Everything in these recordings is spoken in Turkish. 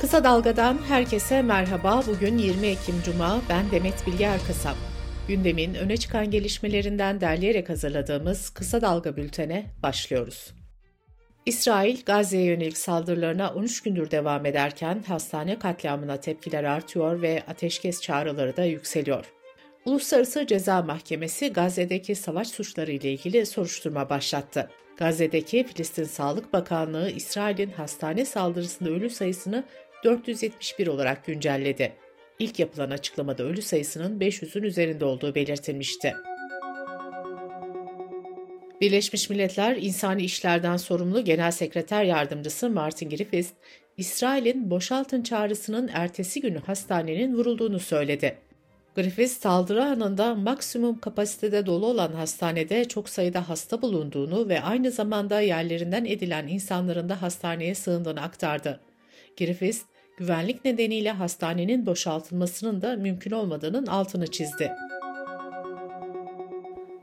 Kısa Dalga'dan herkese merhaba. Bugün 20 Ekim Cuma. Ben Demet Bilge Erkasap. Gündemin öne çıkan gelişmelerinden derleyerek hazırladığımız Kısa Dalga bültene başlıyoruz. İsrail, Gazze'ye yönelik saldırılarına 13 gündür devam ederken hastane katliamına tepkiler artıyor ve ateşkes çağrıları da yükseliyor. Uluslararası Ceza Mahkemesi Gazze'deki savaş suçları ile ilgili soruşturma başlattı. Gazze'deki Filistin Sağlık Bakanlığı İsrail'in hastane saldırısında ölü sayısını 471 olarak güncelledi. İlk yapılan açıklamada ölü sayısının 500'ün üzerinde olduğu belirtilmişti. Birleşmiş Milletler İnsani İşlerden Sorumlu Genel Sekreter Yardımcısı Martin Griffiths, İsrail'in boşaltın çağrısının ertesi günü hastanenin vurulduğunu söyledi. Griffiths saldırı anında maksimum kapasitede dolu olan hastanede çok sayıda hasta bulunduğunu ve aynı zamanda yerlerinden edilen insanların da hastaneye sığındığını aktardı. Griffiths, güvenlik nedeniyle hastanenin boşaltılmasının da mümkün olmadığının altını çizdi.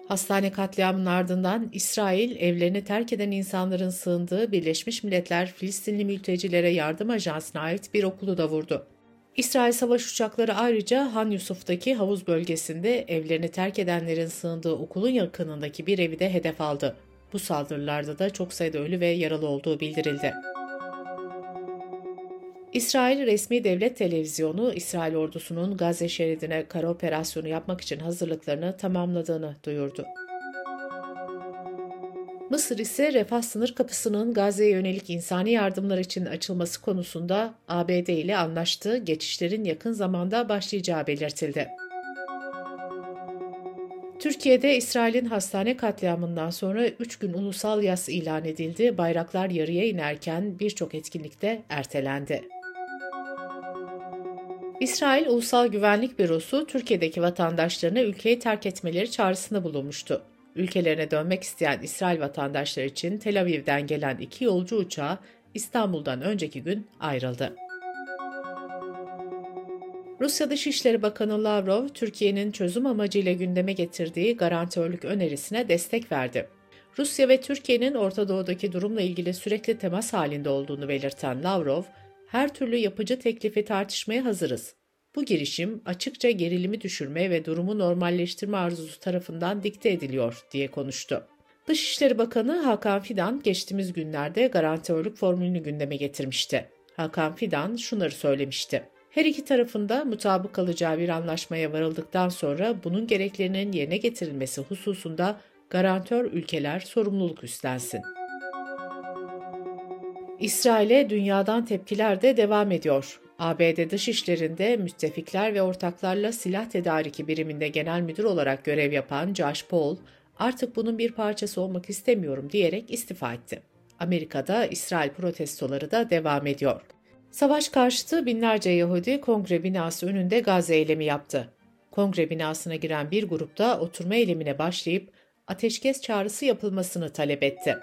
Hastane katliamının ardından İsrail evlerini terk eden insanların sığındığı Birleşmiş Milletler Filistinli Mültecilere Yardım Ajansı'na ait bir okulu da vurdu. İsrail savaş uçakları ayrıca Han Yusuf'taki havuz bölgesinde evlerini terk edenlerin sığındığı okulun yakınındaki bir evi de hedef aldı. Bu saldırılarda da çok sayıda ölü ve yaralı olduğu bildirildi. İsrail resmi devlet televizyonu İsrail ordusunun Gazze şeridine kara operasyonu yapmak için hazırlıklarını tamamladığını duyurdu. Mısır ise refah sınır kapısının Gazze'ye yönelik insani yardımlar için açılması konusunda ABD ile anlaştığı geçişlerin yakın zamanda başlayacağı belirtildi. Türkiye'de İsrail'in hastane katliamından sonra 3 gün ulusal yas ilan edildi. Bayraklar yarıya inerken birçok etkinlikte ertelendi. İsrail Ulusal Güvenlik Bürosu Türkiye'deki vatandaşlarına ülkeyi terk etmeleri çağrısında bulunmuştu. Ülkelerine dönmek isteyen İsrail vatandaşları için Tel Aviv'den gelen iki yolcu uçağı İstanbul'dan önceki gün ayrıldı. Rusya Dışişleri Bakanı Lavrov, Türkiye'nin çözüm amacıyla gündeme getirdiği garantörlük önerisine destek verdi. Rusya ve Türkiye'nin Orta Doğu'daki durumla ilgili sürekli temas halinde olduğunu belirten Lavrov, her türlü yapıcı teklifi tartışmaya hazırız. Bu girişim açıkça gerilimi düşürme ve durumu normalleştirme arzusu tarafından dikte ediliyor diye konuştu. Dışişleri Bakanı Hakan Fidan geçtiğimiz günlerde garantörlük formülünü gündeme getirmişti. Hakan Fidan şunları söylemişti. Her iki tarafında mutabık kalacağı bir anlaşmaya varıldıktan sonra bunun gereklerinin yerine getirilmesi hususunda garantör ülkeler sorumluluk üstlensin. İsrail'e dünyadan tepkiler de devam ediyor. ABD Dışişleri'nde müttefikler ve ortaklarla silah tedariki biriminde genel müdür olarak görev yapan Josh Paul, artık bunun bir parçası olmak istemiyorum diyerek istifa etti. Amerika'da İsrail protestoları da devam ediyor. Savaş karşıtı binlerce Yahudi kongre binası önünde gaz eylemi yaptı. Kongre binasına giren bir grupta oturma eylemine başlayıp ateşkes çağrısı yapılmasını talep etti.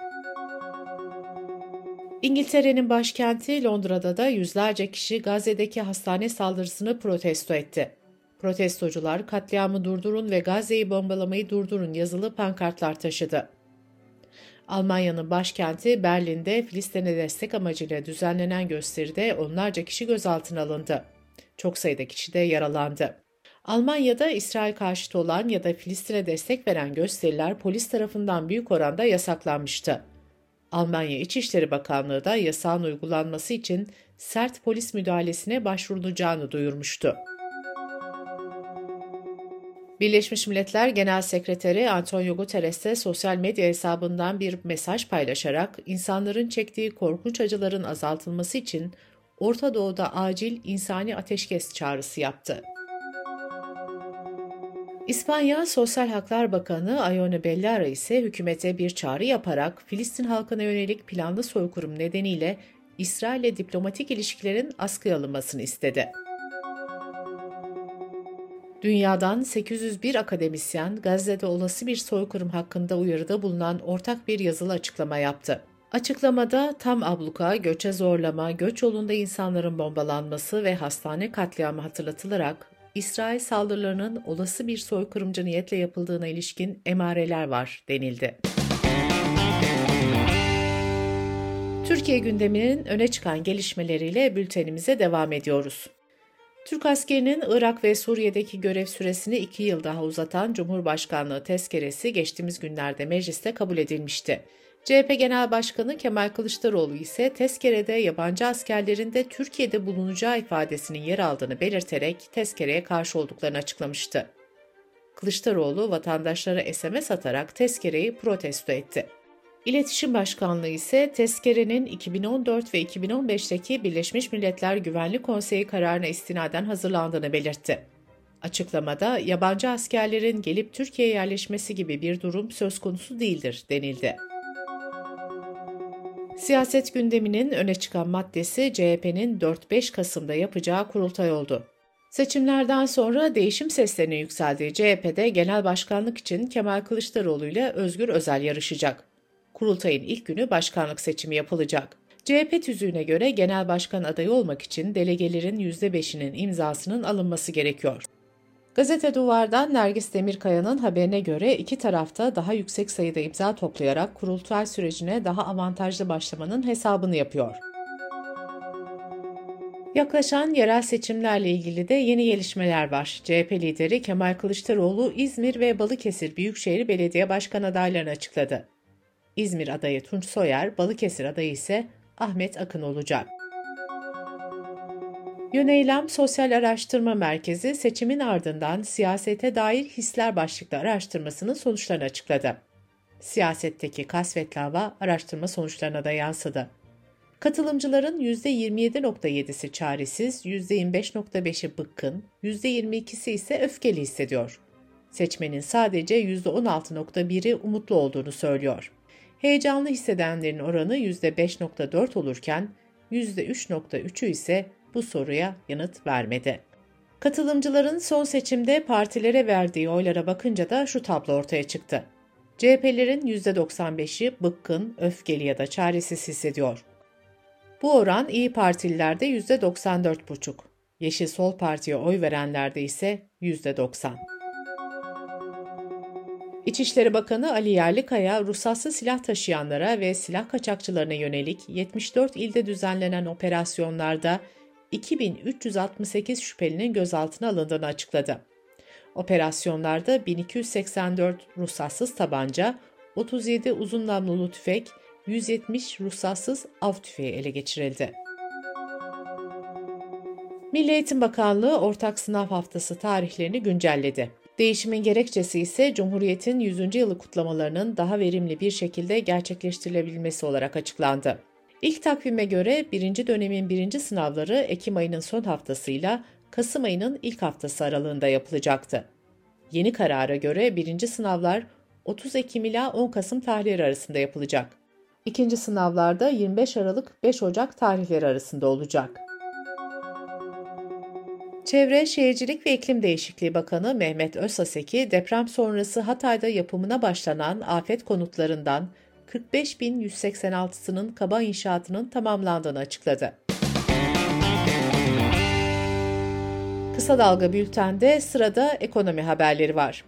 İngiltere'nin başkenti Londra'da da yüzlerce kişi Gazze'deki hastane saldırısını protesto etti. Protestocular katliamı durdurun ve Gazze'yi bombalamayı durdurun yazılı pankartlar taşıdı. Almanya'nın başkenti Berlin'de Filistin'e destek amacıyla düzenlenen gösteride onlarca kişi gözaltına alındı. Çok sayıda kişi de yaralandı. Almanya'da İsrail karşıtı olan ya da Filistin'e destek veren gösteriler polis tarafından büyük oranda yasaklanmıştı. Almanya İçişleri Bakanlığı da yasağın uygulanması için sert polis müdahalesine başvurulacağını duyurmuştu. Birleşmiş Milletler Genel Sekreteri Antonio Guterres de sosyal medya hesabından bir mesaj paylaşarak insanların çektiği korkunç acıların azaltılması için Orta Doğu'da acil insani ateşkes çağrısı yaptı. İspanya Sosyal Haklar Bakanı Ione Bellara ise hükümete bir çağrı yaparak Filistin halkına yönelik planlı soykırım nedeniyle İsrail'le diplomatik ilişkilerin askıya alınmasını istedi. Dünyadan 801 akademisyen Gazze'de olası bir soykırım hakkında uyarıda bulunan ortak bir yazılı açıklama yaptı. Açıklamada tam abluka, göçe zorlama, göç yolunda insanların bombalanması ve hastane katliamı hatırlatılarak İsrail saldırılarının olası bir soykırımcı niyetle yapıldığına ilişkin emareler var denildi. Türkiye gündeminin öne çıkan gelişmeleriyle bültenimize devam ediyoruz. Türk askerinin Irak ve Suriye'deki görev süresini iki yıl daha uzatan Cumhurbaşkanlığı tezkeresi geçtiğimiz günlerde mecliste kabul edilmişti. CHP Genel Başkanı Kemal Kılıçdaroğlu ise tezkerede yabancı askerlerin de Türkiye'de bulunacağı ifadesinin yer aldığını belirterek tezkereye karşı olduklarını açıklamıştı. Kılıçdaroğlu vatandaşlara SMS atarak tezkereyi protesto etti. İletişim Başkanlığı ise tezkerenin 2014 ve 2015'teki Birleşmiş Milletler Güvenlik Konseyi kararına istinaden hazırlandığını belirtti. Açıklamada yabancı askerlerin gelip Türkiye'ye yerleşmesi gibi bir durum söz konusu değildir denildi. Siyaset gündeminin öne çıkan maddesi CHP'nin 4-5 Kasım'da yapacağı kurultay oldu. Seçimlerden sonra değişim seslerine yükseldiği CHP'de genel başkanlık için Kemal Kılıçdaroğlu ile Özgür Özel yarışacak. Kurultayın ilk günü başkanlık seçimi yapılacak. CHP tüzüğüne göre genel başkan adayı olmak için delegelerin %5'inin imzasının alınması gerekiyor. Gazete Duvar'dan Nergis Demirkaya'nın haberine göre iki tarafta daha yüksek sayıda imza toplayarak kurultay sürecine daha avantajlı başlamanın hesabını yapıyor. Yaklaşan yerel seçimlerle ilgili de yeni gelişmeler var. CHP lideri Kemal Kılıçdaroğlu İzmir ve Balıkesir Büyükşehir Belediye Başkan adaylarını açıkladı. İzmir adayı Tunç Soyer, Balıkesir adayı ise Ahmet Akın olacak. Yöneylem Sosyal Araştırma Merkezi seçimin ardından siyasete dair hisler başlıklı araştırmasının sonuçlarını açıkladı. Siyasetteki kasvetli hava araştırma sonuçlarına da yansıdı. Katılımcıların %27.7'si çaresiz, %25.5'i bıkkın, %22'si ise öfkeli hissediyor. Seçmenin sadece %16.1'i umutlu olduğunu söylüyor. Heyecanlı hissedenlerin oranı %5.4 olurken %3.3'ü ise bu soruya yanıt vermedi. Katılımcıların son seçimde partilere verdiği oylara bakınca da şu tablo ortaya çıktı. CHP'lerin %95'i bıkkın, öfkeli ya da çaresiz hissediyor. Bu oran İyi Partililerde %94,5, Yeşil Sol Parti'ye oy verenlerde ise %90. İçişleri Bakanı Ali Yerlikaya, ruhsatsız silah taşıyanlara ve silah kaçakçılarına yönelik 74 ilde düzenlenen operasyonlarda 2368 şüphelinin gözaltına alındığını açıkladı. Operasyonlarda 1284 ruhsatsız tabanca, 37 uzun namlulu tüfek, 170 ruhsatsız av tüfeği ele geçirildi. Milli Eğitim Bakanlığı ortak sınav haftası tarihlerini güncelledi. Değişimin gerekçesi ise Cumhuriyet'in 100. yılı kutlamalarının daha verimli bir şekilde gerçekleştirilebilmesi olarak açıklandı. İlk takvime göre birinci dönemin birinci sınavları Ekim ayının son haftasıyla Kasım ayının ilk haftası aralığında yapılacaktı. Yeni karara göre birinci sınavlar 30 Ekim ila 10 Kasım tarihleri arasında yapılacak. İkinci sınavlarda 25 Aralık 5 Ocak tarihleri arasında olacak. Çevre, Şehircilik ve İklim Değişikliği Bakanı Mehmet Özsaseki, deprem sonrası Hatay'da yapımına başlanan afet konutlarından 45.186'sının kaba inşaatının tamamlandığını açıkladı. Kısa Dalga Bülten'de sırada ekonomi haberleri var.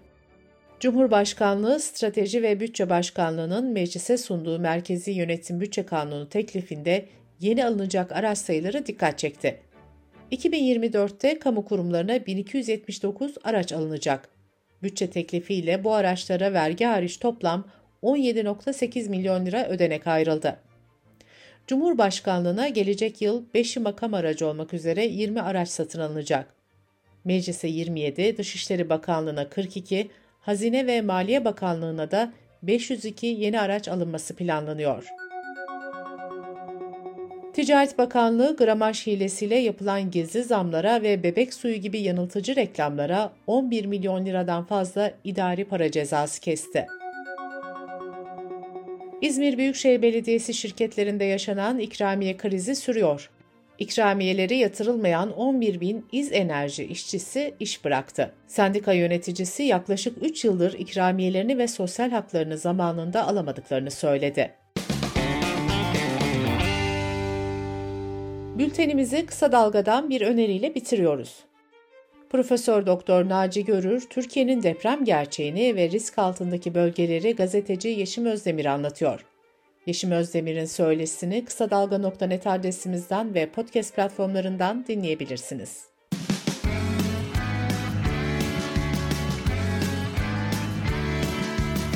Cumhurbaşkanlığı Strateji ve Bütçe Başkanlığı'nın meclise sunduğu Merkezi Yönetim Bütçe Kanunu teklifinde yeni alınacak araç sayıları dikkat çekti. 2024'te kamu kurumlarına 1279 araç alınacak. Bütçe teklifiyle bu araçlara vergi hariç toplam 17.8 milyon lira ödenek ayrıldı. Cumhurbaşkanlığına gelecek yıl 5'i makam aracı olmak üzere 20 araç satın alınacak. Meclise 27, Dışişleri Bakanlığı'na 42, Hazine ve Maliye Bakanlığı'na da 502 yeni araç alınması planlanıyor. Ticaret Bakanlığı gramaj hilesiyle yapılan gizli zamlara ve bebek suyu gibi yanıltıcı reklamlara 11 milyon liradan fazla idari para cezası kesti. İzmir Büyükşehir Belediyesi şirketlerinde yaşanan ikramiye krizi sürüyor. İkramiyeleri yatırılmayan 11 bin İz Enerji işçisi iş bıraktı. Sendika yöneticisi yaklaşık 3 yıldır ikramiyelerini ve sosyal haklarını zamanında alamadıklarını söyledi. Bültenimizi kısa dalgadan bir öneriyle bitiriyoruz. Profesör Doktor Naci Görür, Türkiye'nin deprem gerçeğini ve risk altındaki bölgeleri gazeteci Yeşim Özdemir anlatıyor. Yeşim Özdemir'in söylesini kısa dalga.net adresimizden ve podcast platformlarından dinleyebilirsiniz.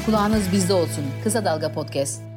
Kulağınız bizde olsun. Kısa Dalga Podcast.